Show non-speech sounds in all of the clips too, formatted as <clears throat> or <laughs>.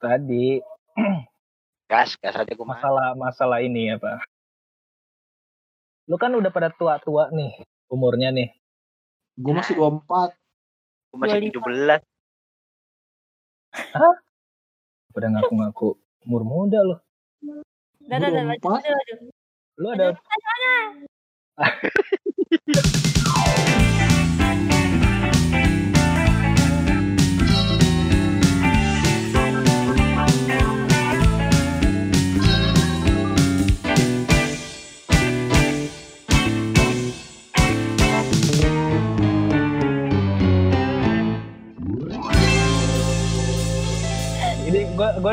tadi <clears throat> Gas, gas aja gue masalah masalah ini apa? Lu kan udah pada tua-tua nih umurnya nih. Gue masih 24. Gue masih 25. 17. Pada ngaku-ngaku umur muda loh. Lanjut, lanjut, lanjut. Lu ada <laughs>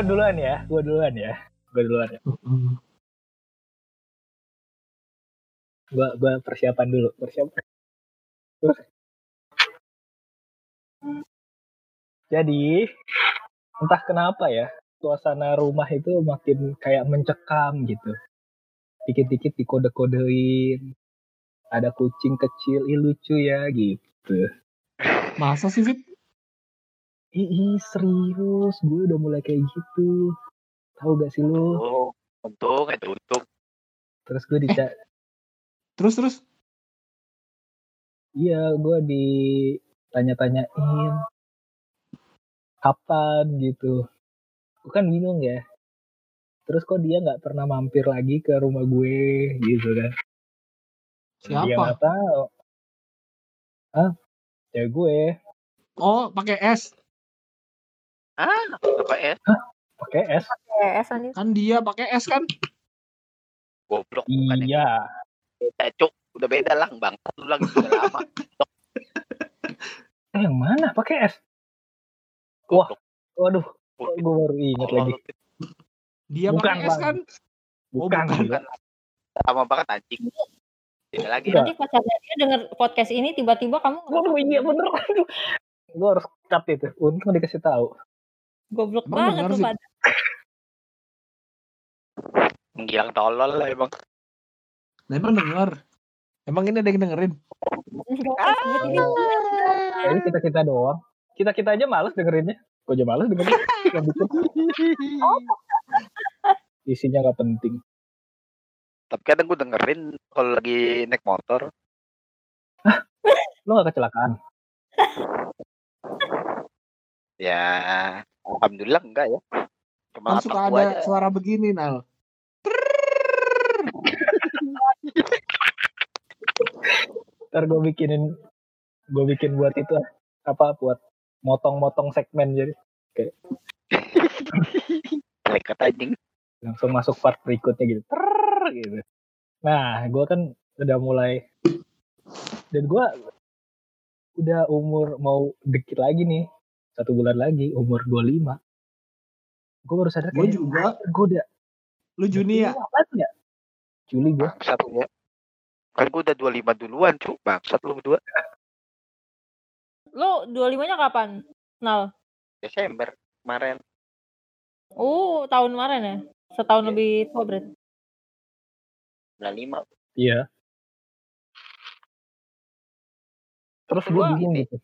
duluan ya, gua duluan ya. Gua duluan ya. Gua gua persiapan dulu, persiapan. Jadi entah kenapa ya, suasana rumah itu makin kayak mencekam gitu. Dikit-dikit dikode-kodein. Ada kucing kecil, ih lucu ya gitu. Masa sih, Fit? Ih, serius, gue udah mulai kayak gitu. Tahu gak sih lu? Oh, untung, itu untung. Terus gue dica Terus, terus. Iya, gue ditanya-tanyain kapan gitu. Gue kan bingung ya. Terus kok dia nggak pernah mampir lagi ke rumah gue gitu kan? Dia Siapa? nggak tahu. Hah? Ya gue Oh, pakai S. Ah, apa ya? pakai S. PS anjir. Kan dia pakai S kan? Goblok. bukan ya. Iya. Beda, cuk. Udah beda lah, bang. Lu lagi udah lama. <laughs> Eh, yang mana pakai S? Wah, Goblok. waduh, gue baru ingat lagi. Dia Bukan, pakai S kan? Oh, Bukan. bukan. gila. Lama banget anjing. Tidak lagi. Iya. Nanti pacarnya dia denger podcast ini tiba-tiba kamu Waduh, iya bener. Gue harus cut itu. Untung dikasih tahu. Goblok Emang banget lu sih? pada. Menggilang tolol lah emang. Nah, emang denger. Emang ini ada yang dengerin? Enggak sebut ini. Jadi kita kita doang. Kita kita aja males dengerinnya. Gue aja males dengerin. <laughs> Isinya nggak penting. Tapi kadang gue dengerin kalau lagi naik motor. Lo nggak kecelakaan? Ya, alhamdulillah enggak ya. Cuma Kan gua ada aja. suara begini, Nal. Ntar gue bikinin, gue bikin buat itu apa buat motong-motong segmen jadi Lekat <laughs> anjing. langsung masuk part berikutnya gitu. Ter gitu. Nah, gue kan udah mulai dan gue udah umur mau dikit lagi nih satu bulan lagi umur 25 gue baru sadar Gue juga. gue udah Lu Juni ya? Ya? Juli gue. Satu ya. Kan gue udah 25 duluan, cuk. Bangsat lu berdua. Lu 25-nya kapan? Nal. Desember kemarin. Oh, tahun kemarin ya? Setahun Iya. lebih tua berarti. 95. Iya. Terus gue bingung gitu.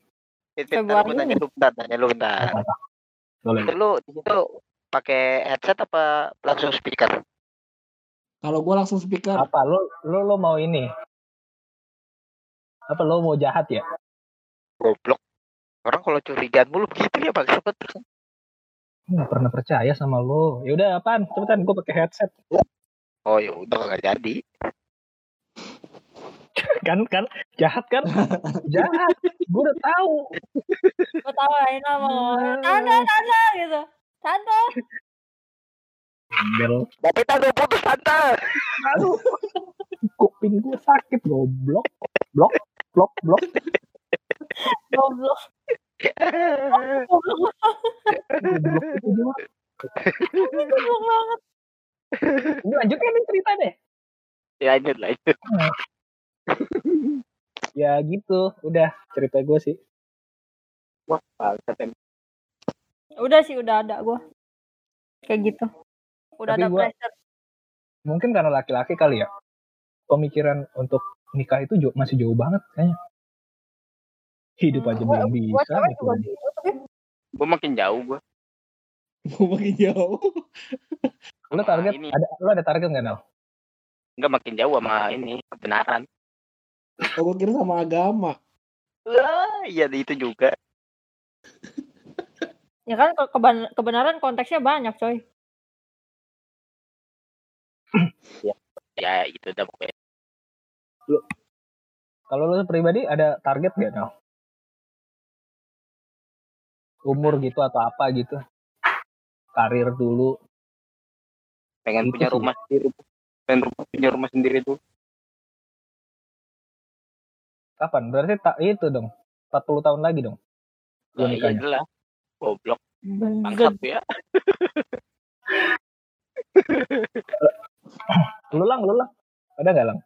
Februari gue tanya lu bentar, tanya lu bentar. Boleh. Itu lu di situ pakai headset apa langsung speaker? Kalau gue langsung speaker. Apa lo lo lo mau ini? Apa lo mau jahat ya? Goblok. Orang kalau curigaan mulu begitu ya bang Sobat. Nggak pernah percaya sama lo. Ya udah apaan? Cepetan gue pakai headset. Oh ya udah gak jadi. Kan kan jahat kan? <laughs> jahat. Gue udah tahu. Gue tahu lah ini mau tanda tanda gitu. Tanda. Bel. Tapi tadi putus tante. Aduh. Kuping gue sakit goblok. Blok. Blok. Blok. Goblok. Goblok Goblok banget. Ini lanjut kan ini cerita deh. ya lanjut lanjut. Ya gitu. Udah cerita gue sih. Wah emang. Udah sih udah ada gue. Kayak gitu. Udah Tapi ada gua- pressure. Mungkin karena laki-laki kali ya. Pemikiran untuk nikah itu jauh- masih jauh banget kayaknya. Hidup aja Gua- belum Gue bisa. gitu. juga gitu tapi Gue makin jauh gue. Gue makin jauh. Sama target ini. ada lu ada target nggak Nal? Enggak makin jauh sama ini kebenaran. Oh, gue kira sama agama. Wah, iya itu juga. Ya kan ke- kebenaran konteksnya banyak, coy. Ya itu udah pokoknya. Kalau lu pribadi ada target nggak Nal? Umur gitu atau apa gitu? Karir dulu. Pengen Gitu punya sih. rumah sendiri. Pengen rumah, punya rumah sendiri tuh. Kapan? Berarti tak itu dong. 40 tahun lagi dong. Lu Nah, iya nikahnya. lah. Goblok. Bangsat tuh ya. <laughs> Lu lang, lu lang. Ada nggak lang?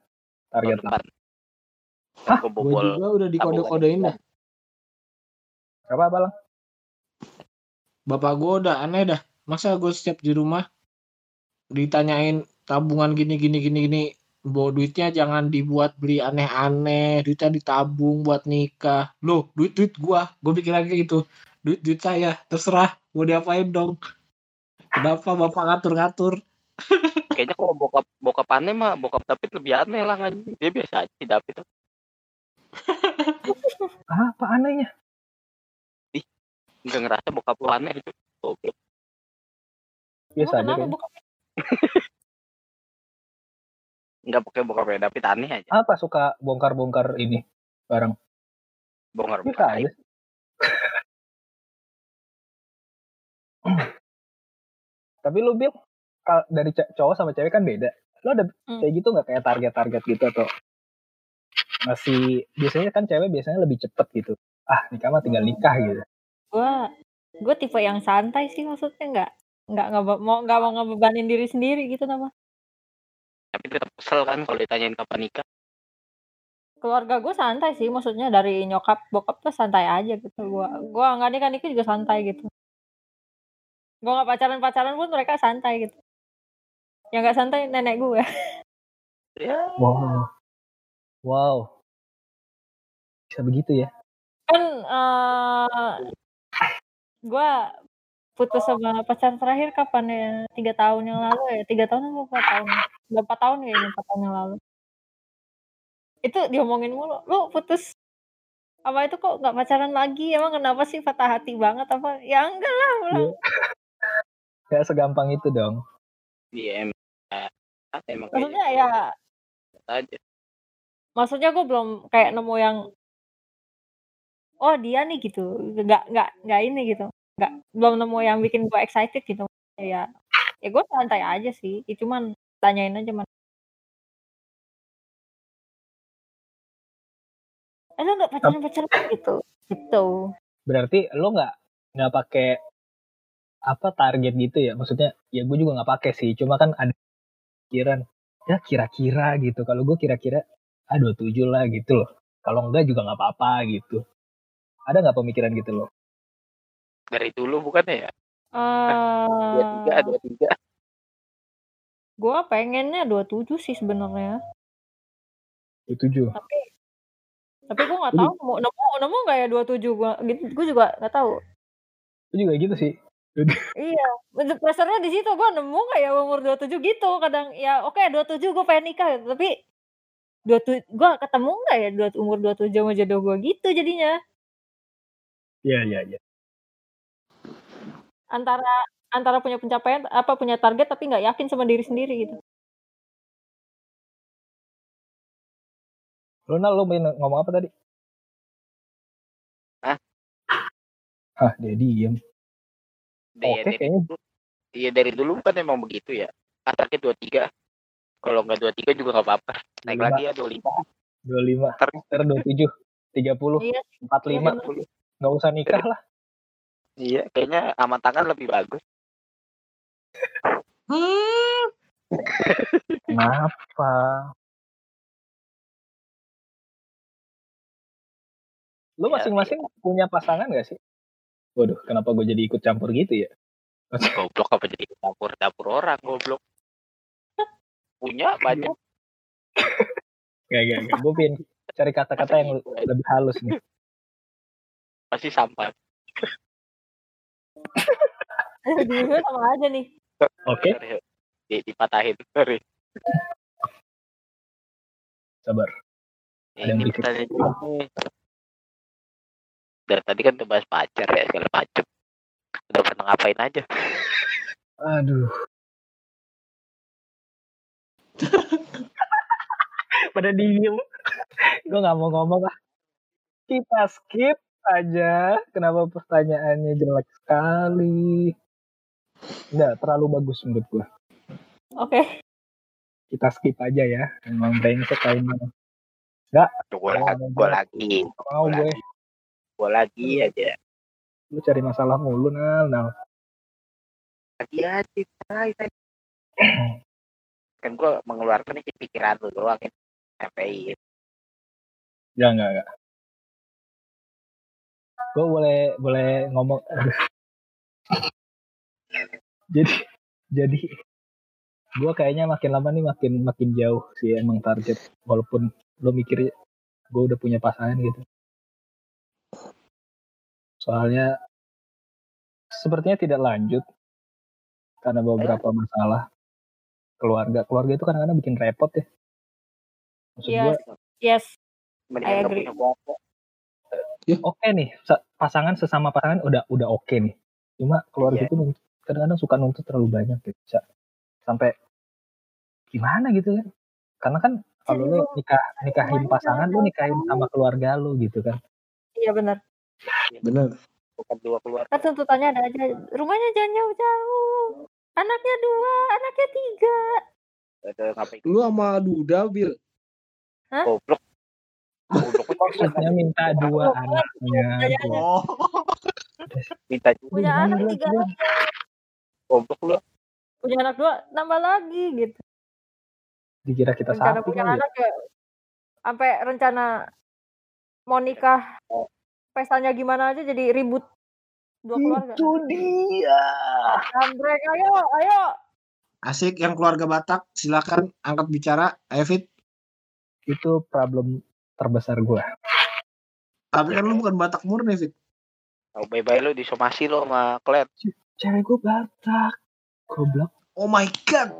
Target lang. Hah? Gue juga udah dikode-kodein dah. Apa apa lang? Bapak gue udah aneh dah. Masa gue setiap di rumah ditanyain tabungan gini gini gini gini. Bawa duitnya jangan dibuat beli aneh-aneh. Duitnya ditabung buat nikah. Loh, duit-duit gua. Gue pikir lagi gitu. Duit-duit saya. Terserah. Mau diapain dong. Kenapa bapak ngatur-ngatur? Kayaknya kalau bokap bokap aneh mah bokap David lebih aneh lah kan. Dia biasa aja si David. <laughs> Apa anehnya? Enggak ngerasa bokap lu aneh itu. Goblok. Biasa aja. kenapa. Enggak pakai bokapnya David aneh aja. Apa suka bongkar-bongkar ini bareng? Bongkar Bisa bongkar aja. <laughs> Tapi lu kal- dari cowok sama cewek kan beda. Lu ada Hmm. kayak gitu nggak kayak target-target gitu atau masih biasanya kan cewek biasanya lebih cepet gitu. Ah nikah mah tinggal nikah gitu. Gua gue tipe yang santai sih maksudnya nggak nggak nggak mau nggak mau ngebebanin diri sendiri gitu nama Tapi tetap kesel kan kalau ditanyain kapan nikah. keluarga gue santai sih maksudnya dari nyokap bokap tuh santai aja gitu gua gua nggak nikah nikah juga santai gitu gua nggak pacaran pacaran pun mereka santai gitu yang nggak santai nenek gue <laughs> Ya, Wow. Wow. Bisa begitu ya? kan eh gue putus sama pacar terakhir kapan ya? Tiga tahun yang lalu ya? Tiga tahun atau empat tahun? Empat tahun kayaknya empat tahun yang lalu? Itu diomongin mulu. Lu putus apa itu kok nggak pacaran lagi? Emang kenapa sih patah hati banget? Apa? Ya enggak lah ulang. Gak segampang itu dong. dia emang ya, emang maksudnya kayaknya ya aja. maksudnya gue belum kayak nemu yang oh dia nih gitu. Nggak nggak nggak ini gitu nggak belum nemu yang bikin gue excited gitu ya ya gue santai aja sih ya, cuman tanyain aja man eh lo nggak pacaran pacaran gitu gitu Berarti lo nggak nggak pakai apa target gitu ya? Maksudnya ya gue juga nggak pakai sih. Cuma kan ada pikiran ya kira-kira gitu. Kalau gue kira-kira ah 27 lah gitu loh. Kalau enggak juga nggak apa-apa gitu. Ada nggak pemikiran gitu loh? Dari dulu bukannya ya? eh Dua tiga, dua tiga. gue pengennya 27 sih sebenarnya 27. tapi tapi gue nggak tahu nemu nemu nemu nggak ya 27 gue gitu gue juga nggak tahu Gue juga gitu sih. <laughs> Iya, pressure-nya di situ gue nemu kayak umur 27 gitu kadang ya oke 27 gue pengen nikah gitu. tapi 27 gue ketemu nggak ya dua, umur 27 sama jodoh gue gitu jadinya Iya iya iya. Antara antara punya pencapaian apa punya target tapi nggak yakin sama diri sendiri gitu Lo Nal, lo main ngomong apa tadi? Hah? Hah, dia diem. Oke, dari kayaknya iya dari dulu kan emang begitu ya. Ataknya dua tiga. Kalau nggak dua tiga juga nggak apa-apa. Naik 25. lagi ya dua lima. 25, Ntar ntar 27, 30, iya 45. Nggak usah nikah lah. Iya, kayaknya aman tangan lebih bagus. Hmm. Kenapa? Lu Ya, masing-masing punya pasangan gak sih? Waduh, kenapa gue jadi ikut campur gitu ya? <laughs> Goblok apa jadi dapur dapur orang goblok. Punya banyak. Gak, gak, gak. Gue pengen cari kata-kata yang lebih halus nih. Pasti sampah. Di minggu sama aja nih. Oke. Di, dipatahin. Sorry. Sabar. Ada yang. Dari tadi kan udah bahas pacar ya segala macem. Udah pernah ngapain aja? Aduh. <laughs> Pada diem. Gue nggak mau ngomong ah. Kita skip aja. Kenapa pertanyaannya jelek sekali? Enggak, terlalu bagus menurut gue. Oke. Kita skip aja ya. Emang brengsek kayaknya. Tuh, Gue lagi, mau gue lagi, Mau gue. gue lagi aja. Lu cari masalah mulu, Nal. Nal. Lagi aja. Kan gue mengeluarkan pikiran lu doang kan. FPI. Ya, enggak, enggak. Gue boleh, boleh ngomong. <laughs> jadi, jadi gue kayaknya makin lama nih makin makin jauh sih emang target walaupun lo mikir gue udah punya pasangan gitu soalnya sepertinya tidak lanjut karena beberapa masalah keluarga keluarga itu kadang-kadang bikin repot ya maksud Yes. gue Yes. I agree. Keluarga. oke nih sa- pasangan sesama pasangan udah udah oke nih cuma keluarga Iya. itu nuntut- kadang-kadang suka nuntut terlalu banyak gitu Sa- sampai gimana gitu kan karena kan kalau lu nikah nikahin pasangan lu nikahin sama keluarga lu gitu kan Iya benar. Bener. Bukan dua keluarga. Kan tuntutannya ada aja. Rumahnya jangan jauh-jauh. Anaknya dua, anaknya tiga. Lu sama Duda, Bil. Goblok. Goblok maksudnya minta dua anaknya. Oh. minta. Punya anak tiga. Goblok lu. Punya anak dua, nambah lagi gitu. dikira kita Rencana sapi punya ya. anak ya. Sampai rencana mau nikah pestanya gimana aja jadi ribut dua keluarga. itu dia Ambrek, ayo, ayo. Asik yang keluarga Batak, silakan angkat bicara. Ayo Fit. itu problem terbesar gue Tapi kan lu bukan Batak murni, Fit. Oh, bye-bye lu disomasi lu sama Klet. cewek gue batak goblok Oh my god.